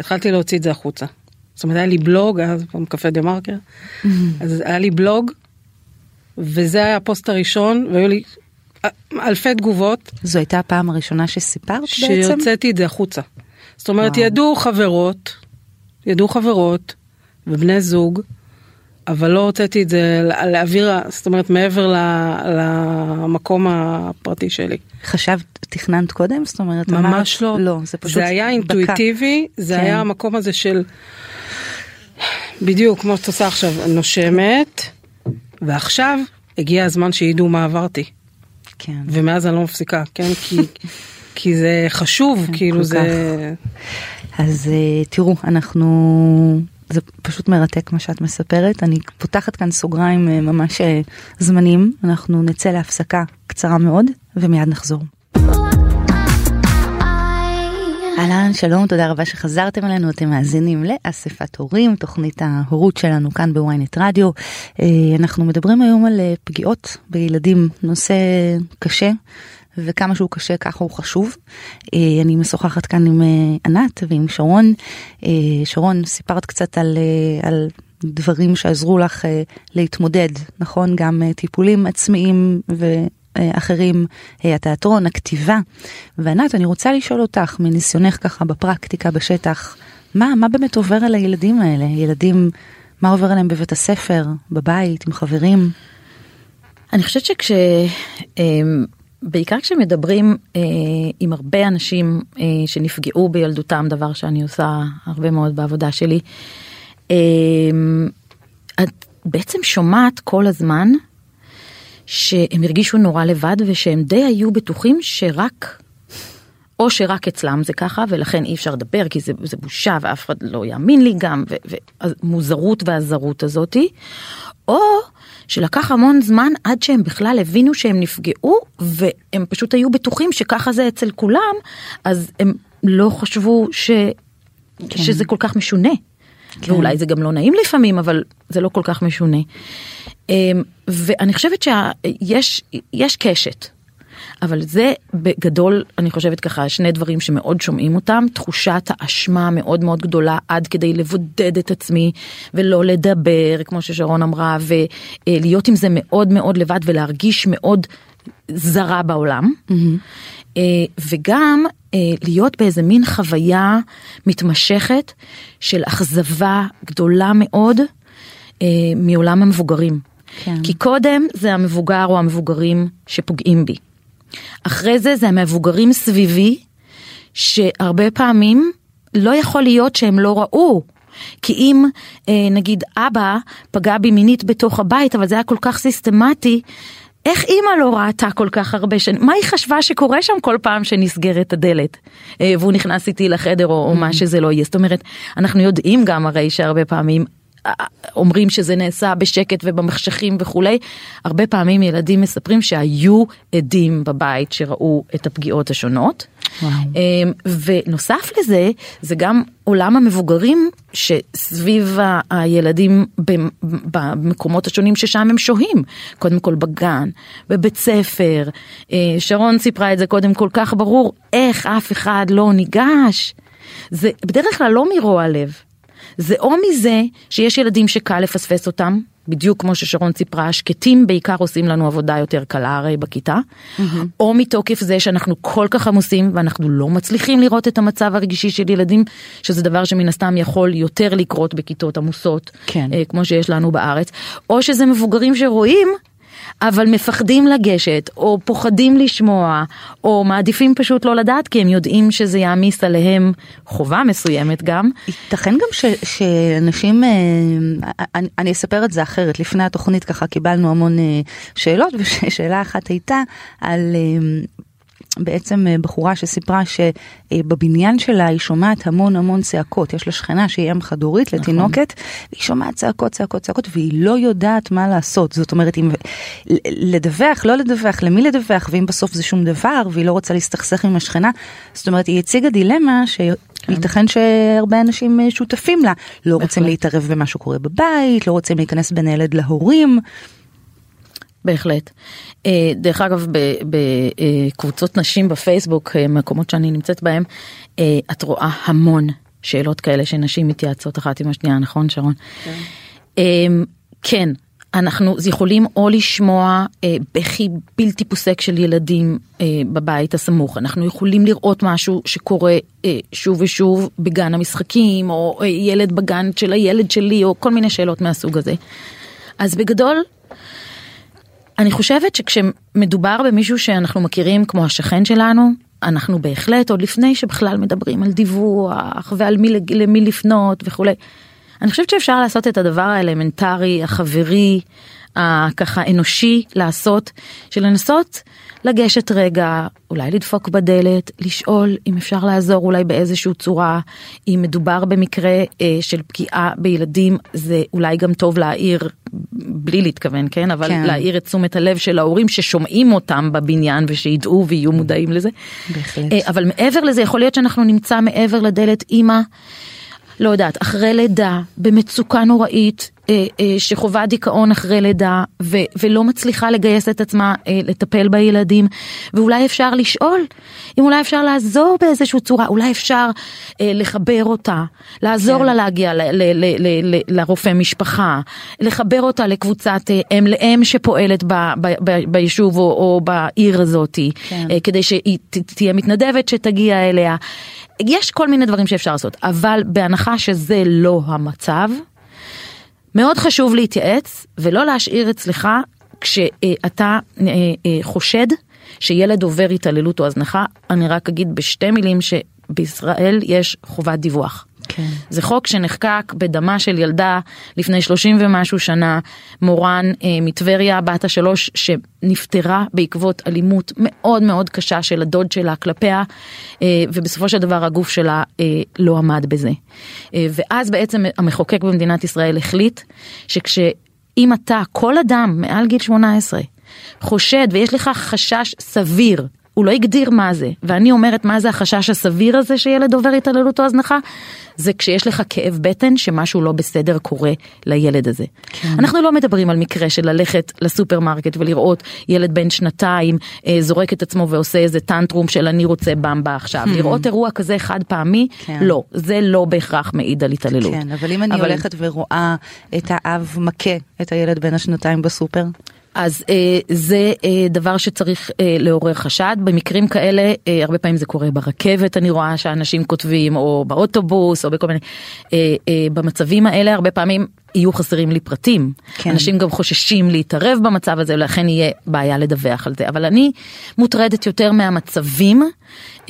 C: התחלתי להוציא את זה החוצה. זאת אומרת היה לי בלוג, אז פעם קפה דה מרקר, אז היה לי בלוג, וזה היה הפוסט הראשון, והיו לי אלפי תגובות,
A: זו הייתה הפעם הראשונה שסיפרת בעצם?
C: שהוצאתי את זה החוצה. זאת אומרת,
A: וואו.
C: ידעו חברות, ידעו חברות ובני זוג, אבל לא הוצאתי את זה לאוויר, זאת אומרת, מעבר ל- למקום הפרטי שלי.
A: חשבת, תכננת קודם? זאת אומרת,
C: ממש
A: אמרת-
C: לא.
A: לא, זה פשוט
C: זה היה. אינטואיטיבי, זה
A: כן.
C: היה המקום הזה של, בדיוק כמו שאת עושה עכשיו, נושמת, ועכשיו הגיע הזמן שידעו מה עברתי.
A: כן.
C: ומאז אני לא מפסיקה, כן? כי, כי זה חשוב, כאילו
A: כל
C: זה...
A: אז אה, תראו, אנחנו... זה פשוט מרתק מה שאת מספרת. אני פותחת כאן סוגריים אה, ממש אה, זמנים. אנחנו נצא להפסקה קצרה מאוד, ומיד נחזור. אהלן, שלום, תודה רבה שחזרתם אלינו, אתם מאזינים לאספת הורים, תוכנית ההורות שלנו כאן בוויינט רדיו. אה, אנחנו מדברים היום על אה, פגיעות בילדים, נושא קשה, וכמה שהוא קשה ככה הוא חשוב. אה, אני משוחחת כאן עם ענת ועם שרון. שרון, סיפרת קצת על, על דברים שעזרו לך להתמודד, נכון? גם טיפולים עצמיים ו... אחרים, אה, התיאטרון, הכתיבה. וענת, אני רוצה לשאול אותך, מניסיונך ככה בפרקטיקה, בשטח, מה, מה באמת עובר על הילדים האלה? ילדים, מה עובר עליהם בבית הספר, בבית, עם חברים?
B: אני חושבת שכש... אמ, בעיקר כשמדברים אה, עם הרבה אנשים אה, שנפגעו בילדותם, דבר שאני עושה הרבה מאוד בעבודה שלי, אה, את בעצם שומעת כל הזמן שהם הרגישו נורא לבד ושהם די היו בטוחים שרק, או שרק אצלם זה ככה ולכן אי אפשר לדבר כי זה, זה בושה ואף אחד לא יאמין לי גם, והמוזרות והזרות הזאתי, או שלקח המון זמן עד שהם בכלל הבינו שהם נפגעו והם פשוט היו בטוחים שככה זה אצל כולם, אז הם לא חשבו ש...
A: כן.
B: שזה כל כך משונה.
A: כן.
B: ואולי זה גם לא נעים לפעמים, אבל זה לא כל כך משונה. אמ, ואני חושבת שיש יש קשת, אבל זה בגדול, אני חושבת ככה, שני דברים שמאוד שומעים אותם, תחושת האשמה מאוד מאוד גדולה עד כדי לבודד את עצמי ולא לדבר, כמו ששרון אמרה, ולהיות עם זה מאוד מאוד לבד ולהרגיש מאוד זרה בעולם. אה, וגם אה, להיות באיזה מין חוויה מתמשכת של אכזבה גדולה מאוד אה, מעולם המבוגרים.
A: כן.
B: כי קודם זה המבוגר או המבוגרים שפוגעים בי. אחרי זה זה המבוגרים סביבי, שהרבה פעמים לא יכול להיות שהם לא ראו. כי אם אה, נגיד אבא פגע בי מינית בתוך הבית, אבל זה היה כל כך סיסטמטי, איך אימא לא ראתה כל כך הרבה שנים? מה היא חשבה שקורה שם כל פעם שנסגרת הדלת אה, והוא נכנס איתי לחדר או, או מה שזה לא יהיה? זאת אומרת, אנחנו יודעים גם הרי שהרבה פעמים אומרים שזה נעשה בשקט ובמחשכים וכולי, הרבה פעמים ילדים מספרים שהיו עדים בבית שראו את הפגיעות השונות.
A: וואו.
B: אמ, ונוסף לזה, זה גם עולם המבוגרים שסביב הילדים במ- במקומות השונים ששם הם שוהים. קודם כל בגן, בבית ספר. אה, שרון סיפרה את זה קודם כל כך ברור, איך אף אחד לא ניגש. זה בדרך כלל לא מרוע לב. זה או מזה שיש ילדים שקל לפספס אותם, בדיוק כמו ששרון סיפרה, השקטים בעיקר עושים לנו עבודה יותר קלה הרי בכיתה, או מתוקף זה שאנחנו כל כך עמוסים ואנחנו לא מצליחים לראות את המצב הרגשי של ילדים, שזה דבר שמן הסתם יכול יותר לקרות בכיתות עמוסות,
A: כן.
B: אה, כמו שיש לנו בארץ, או שזה מבוגרים שרואים. אבל מפחדים לגשת, או פוחדים לשמוע, או מעדיפים פשוט לא לדעת, כי הם יודעים שזה יעמיס עליהם חובה מסוימת גם.
A: ייתכן גם ש, שאנשים, אה, אני, אני אספר את זה אחרת, לפני התוכנית ככה קיבלנו המון אה, שאלות, ושאלה אחת הייתה על... בעצם אה, בחורה שסיפרה שבבניין שלה היא שומעת המון המון צעקות, יש לה שכנה שהיא אם חד הורית לתינוקת, והיא שומעת צעקות, צעקות, צעקות, והיא לא יודעת מה לעשות, זאת אומרת, אם לדווח, לא לדווח, למי לדווח, ואם בסוף זה שום דבר, והיא לא רוצה להסתכסך עם השכנה, זאת אומרת, היא הציגה דילמה ש... כן. ייתכן שהרבה אנשים אה, שותפים לה, לא רוצים להתערב במה שקורה בבית, לא רוצים להיכנס בין הילד להורים.
B: בהחלט. אה, דרך אגב, בקבוצות נשים בפייסבוק, אה, מקומות שאני נמצאת בהם, את רואה המון שאלות כאלה שנשים מתייעצות אחת עם השנייה, נכון שרון? כן. כן, אנחנו יכולים או לשמוע אה, בכי בלתי פוסק של ילדים אה, בבית הסמוך, אנחנו יכולים לראות משהו שקורה אה, שוב ושוב בגן המשחקים, או אה, ילד בגן של הילד שלי, או כל מיני שאלות מהסוג הזה. אז בגדול, אני חושבת שכשמדובר במישהו שאנחנו מכירים כמו השכן שלנו, אנחנו בהחלט, עוד לפני שבכלל מדברים על דיווח ועל מי, למי לפנות וכולי, אני חושבת שאפשר לעשות את הדבר האלמנטרי, החברי, הככה אנושי לעשות, של לנסות לגשת רגע, אולי לדפוק בדלת, לשאול אם אפשר לעזור אולי באיזושהי צורה, אם מדובר במקרה אה, של פגיעה בילדים, זה אולי גם טוב להעיר, בלי להתכוון, כן? אבל כן. להעיר את תשומת הלב של ההורים ששומעים אותם בבניין ושידעו ויהיו מודעים לזה.
A: בהחלט.
B: אה, אבל מעבר לזה, יכול להיות שאנחנו נמצא מעבר לדלת אימא. לא יודעת, אחרי לידה, במצוקה נוראית, שחווה דיכאון אחרי לידה, ו, ולא מצליחה לגייס את עצמה אה, לטפל בילדים, ואולי אפשר לשאול, אם אולי אפשר לעזור באיזושהי צורה, אולי אפשר אה, לחבר אותה, לעזור כן. לה להגיע ל, ל, ל, ל, ל, לרופא משפחה, לחבר אותה לקבוצת אה, אם לאם שפועלת ב, ב, ב, ביישוב או, או בעיר הזאתי, כן. אה, כדי שהיא תהיה מתנדבת שתגיע אליה. יש כל מיני דברים שאפשר לעשות, אבל בהנחה שזה לא המצב, מאוד חשוב להתייעץ ולא להשאיר אצלך כשאתה אה, אה, חושד שילד עובר התעללות או הזנחה, אני רק אגיד בשתי מילים שבישראל יש חובת דיווח.
A: כן.
B: זה חוק שנחקק בדמה של ילדה לפני 30 ומשהו שנה, מורן אה, מטבריה, בת השלוש, שנפטרה בעקבות אלימות מאוד מאוד קשה של הדוד שלה כלפיה, אה, ובסופו של דבר הגוף שלה אה, לא עמד בזה. אה, ואז בעצם המחוקק במדינת ישראל החליט שכשאם אתה, כל אדם מעל גיל 18, חושד ויש לך חשש סביר הוא לא הגדיר מה זה, ואני אומרת מה זה החשש הסביר הזה שילד עובר התעללות או הזנחה, זה כשיש לך כאב בטן שמשהו לא בסדר קורה לילד הזה. כן. אנחנו לא מדברים על מקרה של ללכת לסופרמרקט ולראות ילד בן שנתיים אה, זורק את עצמו ועושה איזה טנטרום של אני רוצה במבה עכשיו. Hmm. לראות אירוע כזה חד פעמי, כן. לא, זה לא בהכרח מעיד על התעללות.
A: כן, אבל אם אני אבל... הולכת ורואה את האב מכה את הילד בן השנתיים בסופר?
B: אז אה, זה אה, דבר שצריך אה, לעורר חשד, במקרים כאלה אה, הרבה פעמים זה קורה ברכבת אני רואה שאנשים כותבים או באוטובוס או בכל מיני, אה, אה, במצבים האלה הרבה פעמים יהיו חסרים לי פרטים, כן. אנשים גם חוששים להתערב במצב הזה ולכן יהיה בעיה לדווח על זה, אבל אני מוטרדת יותר מהמצבים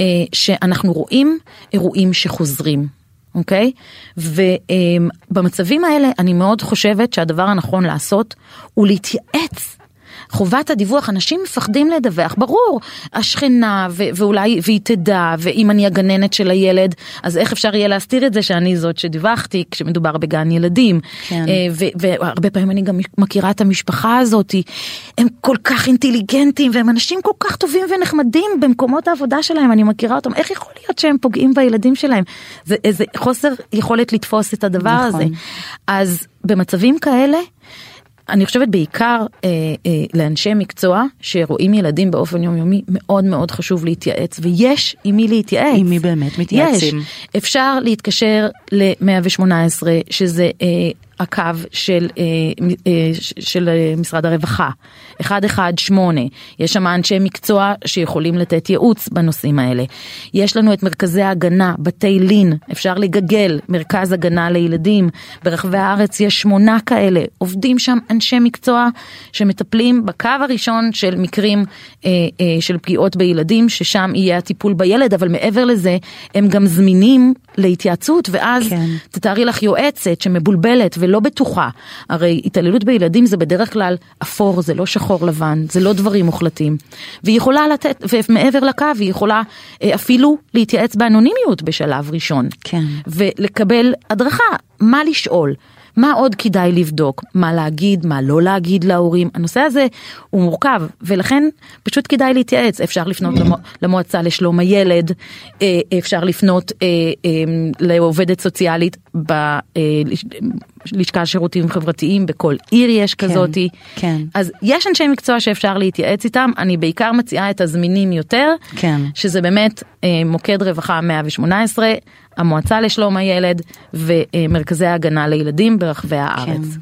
B: אה, שאנחנו רואים אירועים שחוזרים. אוקיי? ובמצבים האלה אני מאוד חושבת שהדבר הנכון לעשות הוא להתייעץ חובת הדיווח, אנשים מפחדים לדווח, ברור, השכנה ו- ואולי, והיא תדע, ואם אני הגננת של הילד, אז איך אפשר יהיה להסתיר את זה שאני זאת שדיווחתי כשמדובר בגן ילדים. כן. אה, ו- והרבה פעמים אני גם מכירה את המשפחה הזאת, הם כל כך אינטליגנטים והם אנשים כל כך טובים ונחמדים במקומות העבודה שלהם, אני מכירה אותם, איך יכול להיות שהם פוגעים בילדים שלהם? זה איזה חוסר יכולת לתפוס את הדבר נכון. הזה. אז במצבים כאלה, אני חושבת בעיקר אה, אה, לאנשי מקצוע שרואים ילדים באופן יומיומי מאוד מאוד חשוב להתייעץ ויש עם מי להתייעץ.
A: עם מי באמת מתייעצים.
B: יש. אפשר להתקשר ל-118 שזה אה, הקו של, אה, אה, של אה, משרד הרווחה, 118, יש שם אנשי מקצוע שיכולים לתת ייעוץ בנושאים האלה. יש לנו את מרכזי ההגנה, בתי לין, אפשר לגגל, מרכז הגנה לילדים, ברחבי הארץ יש שמונה כאלה, עובדים שם אנשי מקצוע שמטפלים בקו הראשון של מקרים של פגיעות בילדים, ששם יהיה הטיפול בילד, אבל מעבר לזה הם גם זמינים להתייעצות, ואז כן. תתארי לך יועצת שמבולבלת ולא בטוחה. הרי התעללות בילדים זה בדרך כלל אפור, זה לא שחור לבן, זה לא דברים מוחלטים. והיא יכולה לתת, ומעבר לקו היא יכולה אה, אפילו להתייעץ באנונימיות בשלב ראשון.
A: כן.
B: ולקבל הדרכה, מה לשאול. מה עוד כדאי לבדוק, מה להגיד, מה לא להגיד להורים, הנושא הזה הוא מורכב ולכן פשוט כדאי להתייעץ, אפשר לפנות למו, למועצה לשלום הילד, אה, אפשר לפנות אה, לעובדת סוציאלית בלשכה שירותים חברתיים, בכל עיר יש
A: כן,
B: כזאתי,
A: כן.
B: אז יש אנשי מקצוע שאפשר להתייעץ איתם, אני בעיקר מציעה את הזמינים יותר,
A: כן.
B: שזה באמת מוקד רווחה 118. המועצה לשלום הילד ומרכזי ההגנה לילדים ברחבי הארץ. כן.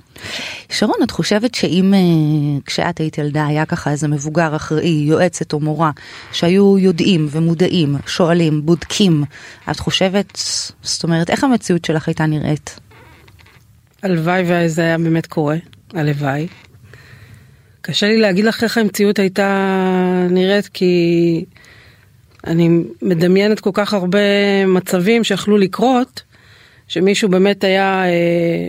A: שרון, את חושבת שאם uh, כשאת היית ילדה היה ככה איזה מבוגר אחראי, יועצת או מורה, שהיו יודעים ומודעים, שואלים, בודקים, את חושבת, זאת אומרת, איך המציאות שלך הייתה נראית?
C: הלוואי וזה היה באמת קורה, הלוואי. קשה לי להגיד לך איך המציאות הייתה נראית כי אני מדמיינת כל כך הרבה מצבים שיכלו לקרות, שמישהו באמת היה אה,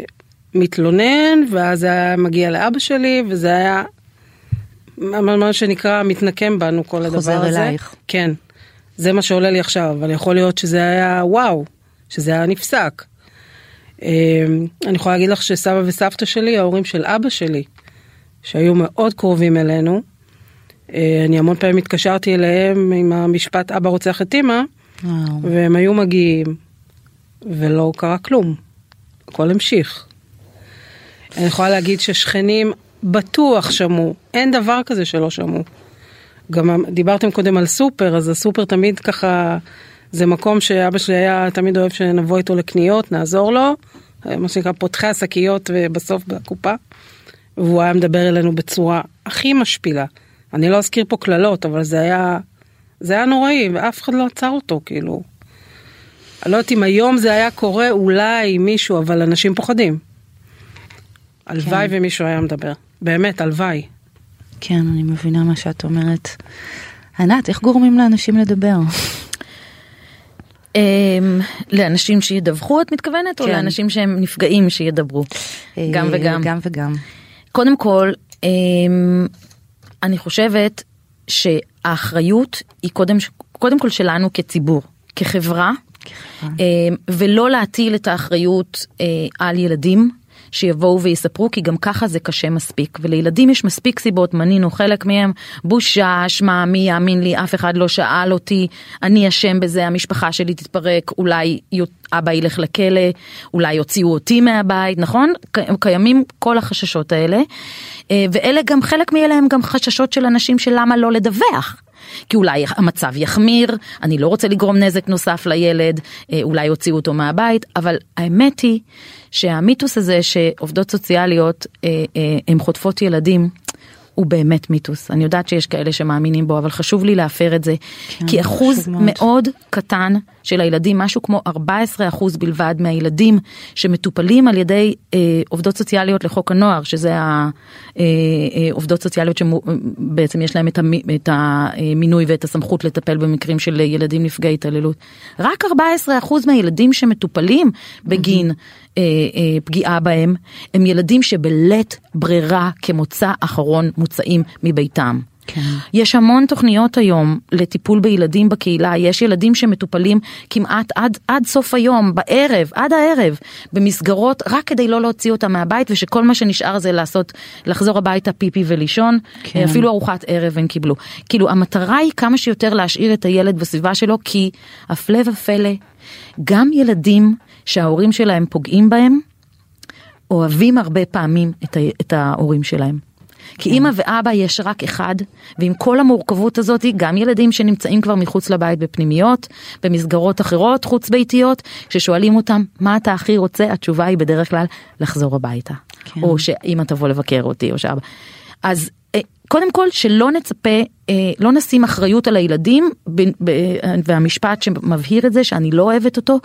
C: מתלונן, ואז היה מגיע לאבא שלי, וזה היה מה שנקרא מתנקם בנו כל הדבר הזה.
A: חוזר אלייך.
C: כן, זה מה שעולה לי עכשיו, אבל יכול להיות שזה היה וואו, שזה היה נפסק. אה, אני יכולה להגיד לך שסבא וסבתא שלי, ההורים של אבא שלי, שהיו מאוד קרובים אלינו, אה, אני המון פעמים התקשרתי אליהם עם המשפט אבא רוצח את אמא, והם היו מגיעים, ולא קרה כלום. הכל המשיך. אני יכולה להגיד ששכנים בטוח שמעו, אין דבר כזה שלא שמעו. גם דיברתם קודם על סופר, אז הסופר תמיד ככה, זה מקום שאבא שלי היה תמיד אוהב שנבוא איתו לקניות, נעזור לו, מה שנקרא פותחי השקיות ובסוף בקופה. והוא היה מדבר אלינו בצורה הכי משפילה. אני לא אזכיר פה קללות, אבל זה היה, זה היה נוראי, ואף אחד לא עצר אותו, כאילו. אני לא יודעת אם היום זה היה קורה, אולי מישהו, אבל אנשים פוחדים. הלוואי כן. ומישהו היה מדבר. באמת, הלוואי.
A: כן, אני מבינה מה שאת אומרת. ענת, איך גורמים לאנשים לדבר?
B: Um, לאנשים שידווחו את מתכוונת כן. או לאנשים שהם נפגעים שידברו?
A: אה,
B: גם וגם.
A: גם וגם.
B: קודם כל, um, אני חושבת שהאחריות היא קודם, קודם כל שלנו כציבור, כחברה. אה, ולא להטיל את האחריות אה, על ילדים. שיבואו ויספרו כי גם ככה זה קשה מספיק. ולילדים יש מספיק סיבות מנינו חלק מהם. בושה אשמה מי יאמין לי? אף אחד לא שאל אותי. אני אשם בזה המשפחה שלי תתפרק. אולי אבא ילך לכלא אולי יוציאו אותי מהבית נכון? קיימים כל החששות האלה. אה, ואלה גם חלק מאלה הם גם חששות של אנשים של למה לא לדווח. כי אולי המצב יחמיר, אני לא רוצה לגרום נזק נוסף לילד, אה, אולי יוציאו אותו מהבית, אבל האמת היא שהמיתוס הזה שעובדות סוציאליות אה, הן חוטפות ילדים, הוא באמת מיתוס. אני יודעת שיש כאלה שמאמינים בו, אבל חשוב לי להפר את זה. כן, כי אחוז. מאוד קטן של הילדים, משהו כמו 14 אחוז בלבד מהילדים שמטופלים על ידי אה, עובדות סוציאליות לחוק הנוער, שזה העובדות אה, אה, סוציאליות שבעצם יש להם את, המ, את המינוי ואת הסמכות לטפל במקרים של ילדים נפגעי התעללות. רק 14 אחוז מהילדים שמטופלים בגין אה, אה, פגיעה בהם, הם ילדים שבלית ברירה כמוצא אחרון מוצאים מביתם. כן. יש המון תוכניות היום לטיפול בילדים בקהילה, יש ילדים שמטופלים כמעט עד, עד סוף היום, בערב, עד הערב, במסגרות, רק כדי לא להוציא אותם מהבית, ושכל מה שנשאר זה לעשות, לחזור הביתה פיפי ולישון, כן. אפילו ארוחת ערב הם קיבלו. כאילו המטרה היא כמה שיותר להשאיר את הילד בסביבה שלו, כי הפלא ופלא, גם ילדים שההורים שלהם פוגעים בהם, אוהבים הרבה פעמים את, ה, את ההורים שלהם. כי אימא ואבא יש רק אחד, ועם כל המורכבות הזאת, גם ילדים שנמצאים כבר מחוץ לבית בפנימיות, במסגרות אחרות חוץ ביתיות, כששואלים אותם מה אתה הכי רוצה, התשובה היא בדרך כלל לחזור הביתה. כן. או שאימא תבוא לבקר אותי, או שאבא. אז אה, קודם כל שלא נצפה, אה, לא נשים אחריות על הילדים, והמשפט שמבהיר את זה, שאני לא אוהבת אותו,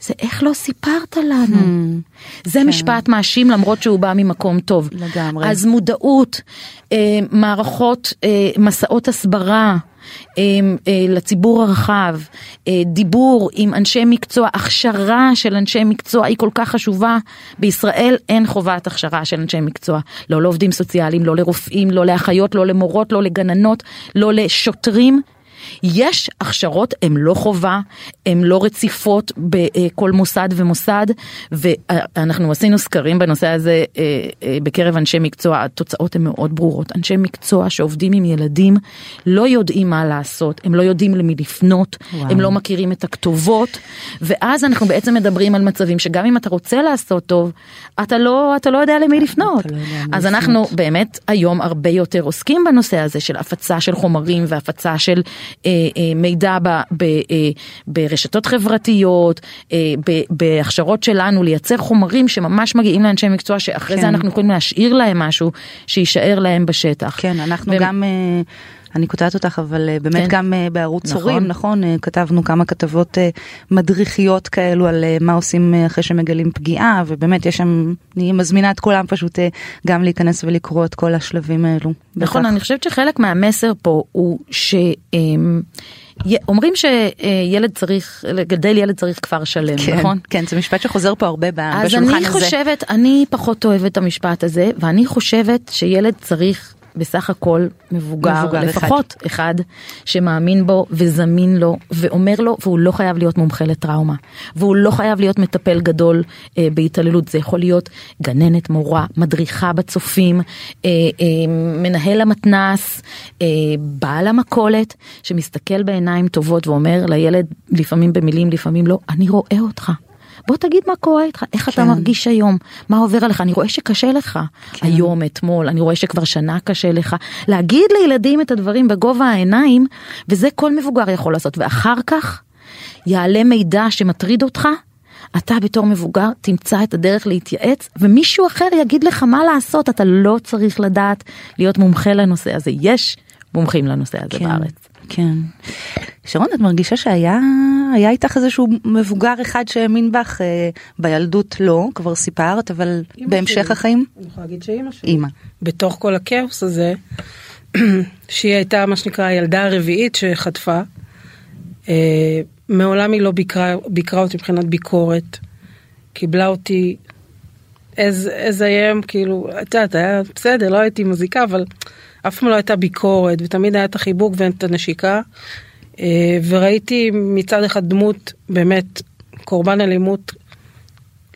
B: זה איך לא סיפרת לנו. Hmm, זה כן. משפט מאשים למרות שהוא בא ממקום טוב.
A: לגמרי.
B: אז מודעות, אה, מערכות, אה, מסעות הסברה, אה, אה, לציבור הרחב, אה, דיבור עם אנשי מקצוע, הכשרה של אנשי מקצוע היא כל כך חשובה. בישראל אין חובת הכשרה של אנשי מקצוע, לא לעובדים סוציאליים, לא לרופאים, לא לאחיות, לא למורות, לא לגננות, לא לשוטרים. יש הכשרות, הן לא חובה, הן לא רציפות בכל מוסד ומוסד, ואנחנו עשינו סקרים בנושא הזה אה, אה, בקרב אנשי מקצוע, התוצאות הן מאוד ברורות. אנשי מקצוע שעובדים עם ילדים לא יודעים מה לעשות, הם לא יודעים למי לפנות, וואו. הם לא מכירים את הכתובות, ואז אנחנו בעצם מדברים על מצבים שגם אם אתה רוצה לעשות טוב, אתה לא, אתה לא יודע למי לפנות. לא יודע אז אנחנו לפנות. באמת היום הרבה יותר עוסקים בנושא הזה של הפצה של חומרים והפצה של אה, אה, מידע ב, ב, אה, ברשתות חברתיות, אה, בהכשרות שלנו לייצר חומרים שממש מגיעים לאנשי מקצוע שאחרי כן. זה אנחנו יכולים להשאיר להם משהו שיישאר להם בשטח.
A: כן, אנחנו ו... גם... אני קוטעת אותך, אבל באמת כן. גם בערוץ נכון. הורים, נכון? כתבנו כמה כתבות מדריכיות כאלו על מה עושים אחרי שמגלים פגיעה, ובאמת יש שם, אני מזמינה את כולם פשוט גם להיכנס ולקרוא את כל השלבים האלו.
B: נכון, בכך. אני חושבת שחלק מהמסר פה הוא ש... אומרים שילד צריך, לגדל ילד צריך כפר שלם, כן, נכון?
A: כן, זה משפט שחוזר פה הרבה בשולחן הזה.
B: אז אני חושבת, אני פחות אוהבת את המשפט הזה, ואני חושבת שילד צריך בסך הכל מבוגר, מבוגר לפחות אחד. אחד שמאמין בו וזמין לו ואומר לו והוא לא חייב להיות מומחה לטראומה והוא לא חייב להיות מטפל גדול אה, בהתעללות זה יכול להיות גננת מורה מדריכה בצופים אה, אה, מנהל המתנס אה, בעל המכולת שמסתכל בעיניים טובות ואומר לילד לפעמים במילים לפעמים לא אני רואה אותך בוא תגיד מה קורה איתך, איך כן. אתה מרגיש היום, מה עובר עליך, אני רואה שקשה לך כן. היום, אתמול, אני רואה שכבר שנה קשה לך. להגיד לילדים את הדברים בגובה העיניים, וזה כל מבוגר יכול לעשות, ואחר כך יעלה מידע שמטריד אותך, אתה בתור מבוגר תמצא את הדרך להתייעץ ומישהו אחר יגיד לך מה לעשות, אתה לא צריך לדעת להיות מומחה לנושא הזה, יש מומחים לנושא הזה כן. בארץ.
A: כן. שרון, את מרגישה שהיה היה איתך איזשהו מבוגר אחד שהאמין בך, אה, בילדות לא, כבר סיפרת, אבל בהמשך שלי. החיים?
C: אני יכולה להגיד שאימא שלי. אימא. בתוך כל הכאוס הזה, שהיא הייתה מה שנקרא הילדה הרביעית שחטפה, אה, מעולם היא לא ביקרה, ביקרה אותי מבחינת ביקורת. קיבלה אותי as, I am, כאילו, את יודעת, היה בסדר, לא הייתי מזיקה, אבל אף פעם לא הייתה ביקורת, ותמיד היה את החיבוק ואת הנשיקה. אה, וראיתי מצד אחד דמות באמת קורבן אלימות,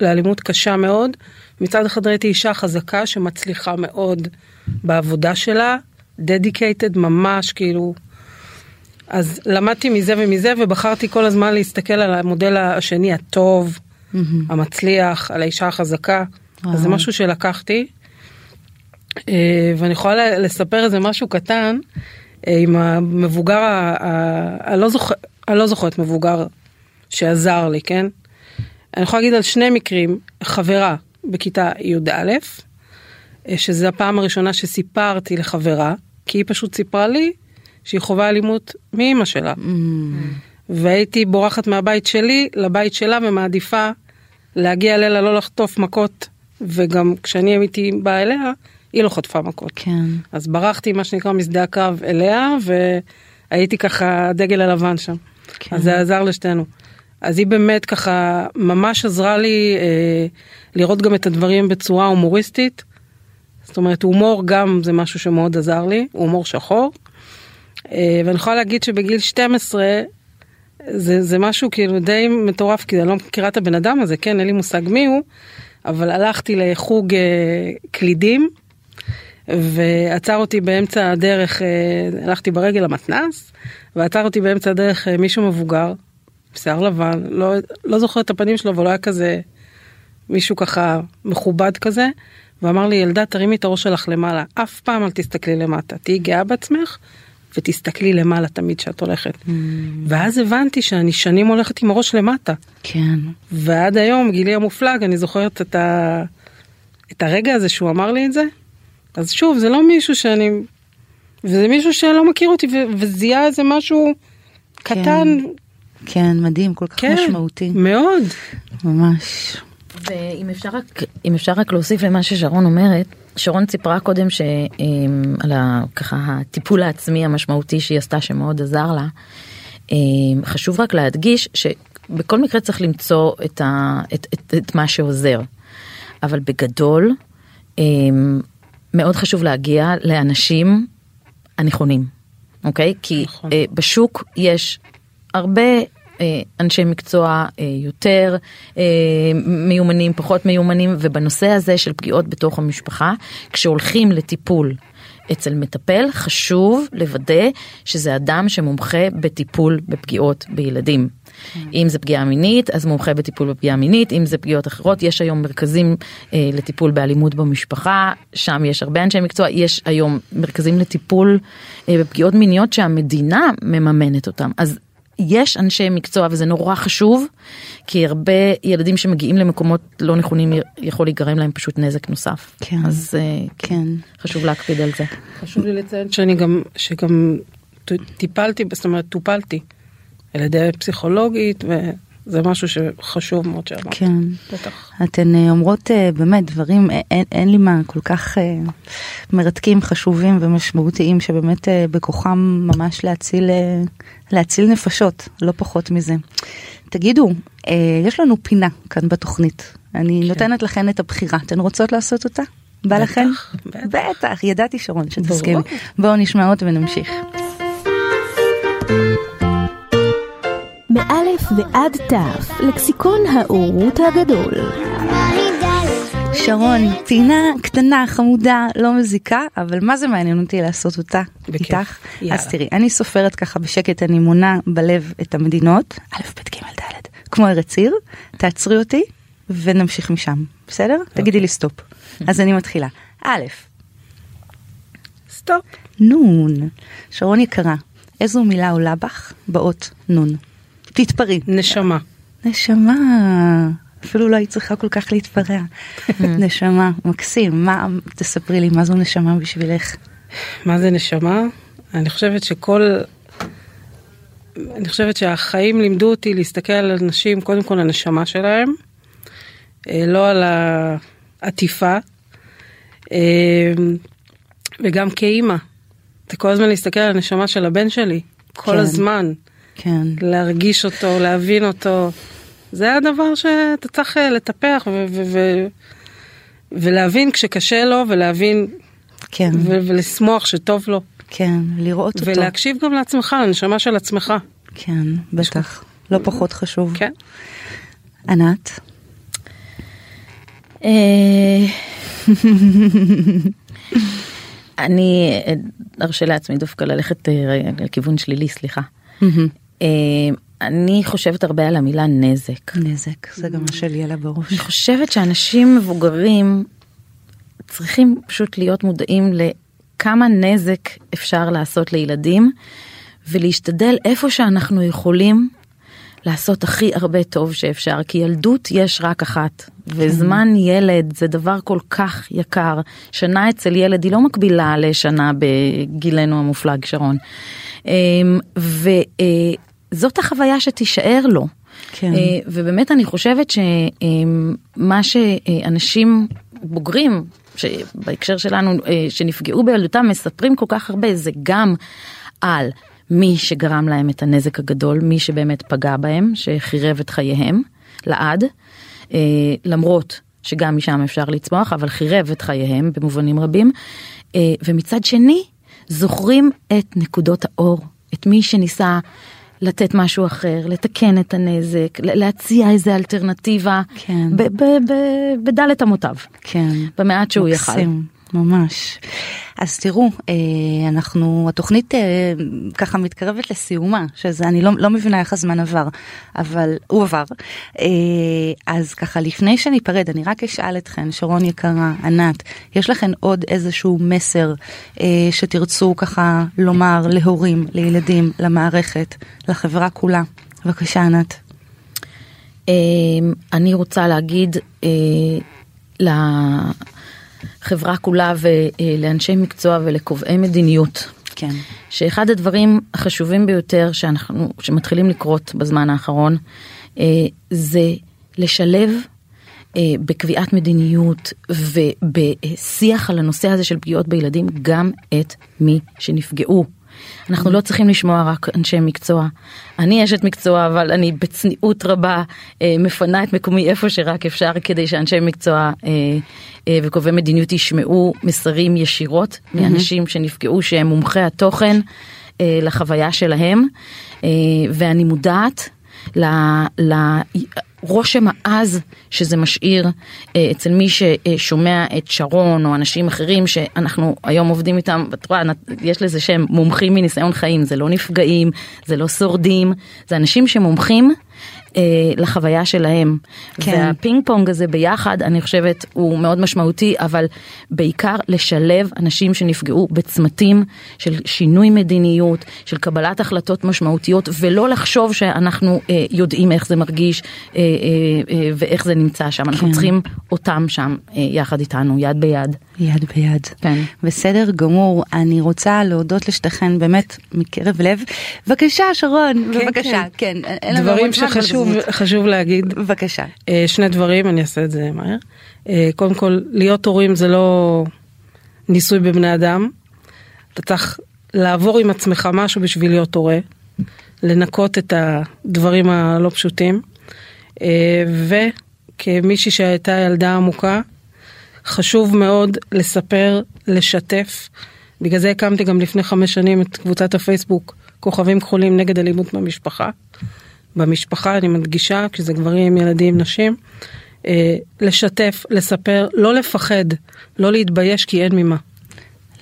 C: לאלימות קשה מאוד, מצד אחד ראיתי אישה חזקה שמצליחה מאוד בעבודה שלה, דדיקייטד ממש כאילו. אז למדתי מזה ומזה ובחרתי כל הזמן להסתכל על המודל השני הטוב, mm-hmm. המצליח, על האישה החזקה. אז זה משהו שלקחתי. אה, ואני יכולה לספר איזה משהו קטן עם המבוגר, אני לא, זוכ... לא זוכרת מבוגר שעזר לי, כן? אני יכולה להגיד על שני מקרים, חברה בכיתה י"א, אה, שזה הפעם הראשונה שסיפרתי לחברה, כי היא פשוט סיפרה לי שהיא חווה אלימות מאימא שלה. Mm. והייתי בורחת מהבית שלי לבית שלה ומעדיפה להגיע לילה לא לחטוף מכות, וגם כשאני הייתי באה אליה, היא לא חטפה מכות.
A: כן.
C: אז ברחתי מה שנקרא משדה הקרב אליה והייתי ככה הדגל הלבן שם. כן. אז זה עזר לשתינו. אז היא באמת ככה ממש עזרה לי אה, לראות גם את הדברים בצורה הומוריסטית. זאת אומרת הומור גם זה משהו שמאוד עזר לי, הומור שחור. אה, ואני יכולה להגיד שבגיל 12 זה, זה משהו כאילו די מטורף כי אני לא מכירה את הבן אדם הזה, כן, אין לי מושג מי הוא, אבל הלכתי לחוג אה, קלידים ועצר אותי באמצע הדרך, אה, הלכתי ברגל למתנ"ס, ועצר אותי באמצע הדרך אה, מישהו מבוגר, שיער לבן, לא, לא זוכר את הפנים שלו, אבל לא היה כזה מישהו ככה מכובד כזה, ואמר לי, ילדה, תרימי את הראש שלך למעלה, אף פעם אל תסתכלי למטה, תהיי גאה בעצמך. ותסתכלי למעלה תמיד כשאת הולכת. Mm. ואז הבנתי שאני שנים הולכת עם הראש למטה.
A: כן.
C: ועד היום, גילי המופלג, אני זוכרת את, ה... את הרגע הזה שהוא אמר לי את זה, אז שוב, זה לא מישהו שאני... וזה מישהו שלא מכיר אותי וזיהה איזה משהו כן, קטן.
A: כן, מדהים, כל כך כן, משמעותי.
C: מאוד.
A: ממש.
B: ואם אפשר רק, אם אפשר רק להוסיף למה ששרון אומרת, שרון סיפרה קודם שעל ככה הטיפול העצמי המשמעותי שהיא עשתה שמאוד עזר לה. חשוב רק להדגיש שבכל מקרה צריך למצוא את, ה, את, את, את מה שעוזר. אבל בגדול מאוד חשוב להגיע לאנשים הנכונים, אוקיי? כי נכון. בשוק יש הרבה אה, אנשי מקצוע אה, יותר אה, מיומנים, פחות מיומנים, ובנושא הזה של פגיעות בתוך המשפחה, כשהולכים לטיפול אצל מטפל, חשוב לוודא שזה אדם שמומחה בטיפול בפגיעות בילדים. כן. אם זה פגיעה מינית, אז מומחה בטיפול בפגיעה מינית, אם זה פגיעות אחרות, יש היום מרכזים אה, לטיפול באלימות במשפחה, שם יש הרבה אנשי מקצוע, יש היום מרכזים לטיפול אה, בפגיעות מיניות שהמדינה מממנת אותם. אז יש אנשי מקצוע וזה נורא חשוב, כי הרבה ילדים שמגיעים למקומות לא נכונים יכול להיגרם להם פשוט נזק נוסף. כן. אז אה, כן. חשוב להקפיד על זה.
C: חשוב לי לציין שאני גם, שגם טיפלתי, זאת אומרת טופלתי על ידי פסיכולוגית ו... זה משהו שחשוב מאוד שאמרת.
A: כן. בטח. אתן אה, אומרות אה, באמת דברים, אה, אין, אין לי מה, כל כך מרתקים, חשובים ומשמעותיים, שבאמת בכוחם ממש להציל, להציל נפשות, לא פחות מזה. תגידו, יש לנו פינה כאן בתוכנית. אני כן. נותנת לכן את הבחירה. אתן רוצות לעשות אותה? בא לכן? בטח. בטח, ידעתי שרון שתסכימי. בואו נשמע אותה ונמשיך. מאלף ועד תף, לקסיקון האורות הגדול. שרון, פינה קטנה, חמודה, לא מזיקה, אבל מה זה מעניין אותי לעשות אותה בכיף. איתך? יאללה. אז תראי, אני סופרת ככה בשקט, אני מונה בלב את המדינות, א', ב', ג', ד', כמו ארץ עיר, תעצרי אותי ונמשיך משם, בסדר? Okay. אוקיי. תגידי לי stop. אז אני מתחילה. א',
C: stop.
A: נון. שרון יקרה, איזו מילה עולה בך באות נון? תתפרעי.
C: נשמה.
A: נשמה. אפילו לא היית צריכה כל כך להתפרע. נשמה, מקסים. מה, תספרי לי, מה זו נשמה בשבילך?
C: מה זה נשמה? אני חושבת שכל... אני חושבת שהחיים לימדו אותי להסתכל על אנשים, קודם כל הנשמה שלהם, אה, לא על העטיפה, אה, וגם כאימא. זה כל הזמן להסתכל על הנשמה של הבן שלי, כל כן. הזמן. כן. להרגיש אותו, להבין אותו. זה הדבר שאתה צריך אה, לטפח ו- ו- ו- ולהבין כשקשה לו ולהבין כן. ו- ולשמוח שטוב לו.
A: כן, לראות
C: ולהקשיב אותו. ולהקשיב גם לעצמך, לנשמה של עצמך.
A: כן, בטח. לא פחות חשוב.
C: כן.
A: ענת? אה,
B: אני ארשה לעצמי דווקא ללכת אה, לכיוון שלילי, סליחה. אה, אני חושבת הרבה על המילה נזק.
A: נזק, זה גם מה שלי על בראש.
B: אני חושבת שאנשים מבוגרים צריכים פשוט להיות מודעים לכמה נזק אפשר לעשות לילדים ולהשתדל איפה שאנחנו יכולים לעשות הכי הרבה טוב שאפשר כי ילדות יש רק אחת וזמן ילד זה דבר כל כך יקר שנה אצל ילד היא לא מקבילה לשנה בגילנו המופלג שרון. אמ, וזאת החוויה שתישאר לו. כן. אה, ובאמת אני חושבת שמה שאנשים בוגרים, בהקשר שלנו, אה, שנפגעו בילדותם, מספרים כל כך הרבה, זה גם על מי שגרם להם את הנזק הגדול, מי שבאמת פגע בהם, שחירב את חייהם לעד, אה, למרות שגם משם אפשר לצמוח, אבל חירב את חייהם במובנים רבים. ומצד שני, זוכרים את נקודות האור, את מי שניסה לתת משהו אחר, לתקן את הנזק, להציע איזה אלטרנטיבה, כן. בדלת אמותיו, כן. במעט שהוא. יכל.
A: ממש. אז תראו, אה, אנחנו, התוכנית אה, ככה מתקרבת לסיומה, שזה, אני לא, לא מבינה איך הזמן עבר, אבל הוא עבר. אה, אז ככה, לפני שניפרד, אני רק אשאל אתכן, שרון יקרה, ענת, יש לכן עוד איזשהו מסר שתרצו ככה לומר להורים, לילדים, למערכת, לחברה כולה? בבקשה, ענת.
B: אני רוצה להגיד, לחברה כולה ולאנשי מקצוע ולקובעי מדיניות. כן. שאחד הדברים החשובים ביותר שאנחנו, שמתחילים לקרות בזמן האחרון, אה, זה לשלב בקביעת מדיניות ובשיח על הנושא הזה של פגיעות בילדים גם את מי שנפגעו. אנחנו לא צריכים לשמוע רק אנשי מקצוע. אני אשת מקצוע, אבל אני בצניעות רבה אה, מפנה את מקומי איפה שרק אפשר כדי שאנשי מקצוע אה, אה, וקובעי מדיניות ישמעו מסרים ישירות mm-hmm. מאנשים שנפגעו שהם מומחי התוכן אה, לחוויה שלהם, אה, ואני מודעת ל... ל רושם העז שזה משאיר אה, אצל מי ששומע את שרון או אנשים אחרים שאנחנו היום עובדים איתם, את רואה, יש לזה שם מומחים מניסיון חיים, זה לא נפגעים, זה לא שורדים, זה אנשים שמומחים אה, לחוויה שלהם. כן. והפינג פונג הזה ביחד, אני חושבת, הוא מאוד משמעותי, אבל בעיקר לשלב אנשים שנפגעו בצמתים של שינוי מדיניות, של קבלת החלטות משמעותיות, ולא לחשוב שאנחנו אה, יודעים איך זה מרגיש אה, אה, אה, ואיך זה נמצא שם. כן. אנחנו צריכים אותם שם אה, יחד איתנו, יד ביד.
A: יד ביד. כן. בסדר גמור, אני רוצה להודות לשתיכן באמת מקרב לב. בבקשה, שרון, כן, בבקשה, כן.
C: כן. דברים שחשוב חשוב להגיד.
A: בבקשה.
C: אה, שני דברים, אני אעשה את זה מהר. אה, קודם כל, להיות הורים זה לא ניסוי בבני אדם. אתה צריך לעבור עם עצמך משהו בשביל להיות הורה. לנקות את הדברים הלא פשוטים. אה, וכמישהי שהייתה ילדה עמוקה, חשוב מאוד לספר, לשתף. בגלל זה הקמתי גם לפני חמש שנים את קבוצת הפייסבוק כוכבים כחולים נגד אלימות במשפחה. במשפחה, אני מדגישה, כשזה גברים, ילדים, נשים, אה, לשתף, לספר, לא לפחד, לא להתבייש כי אין ממה.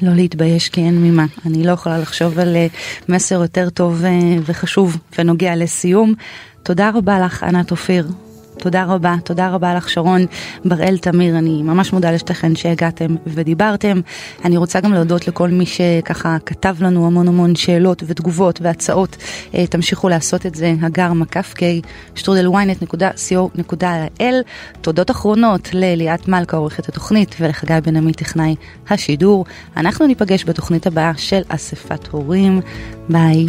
A: לא להתבייש כי אין ממה. אני לא יכולה לחשוב על אה, מסר יותר טוב אה, וחשוב ונוגע לסיום. תודה רבה לך, ענת אופיר. תודה רבה, תודה רבה לך שרון בראל תמיר, אני ממש מודה לשתיכן שהגעתם ודיברתם. אני רוצה גם להודות לכל מי שככה כתב לנו המון המון שאלות ותגובות והצעות. אה, תמשיכו לעשות את זה, הגר k, שטרודלוויינט.co.il. תודות אחרונות לליאת מלכה עורכת התוכנית ולחגי בן עמי טכנאי השידור. אנחנו ניפגש בתוכנית הבאה של אספת הורים. ביי.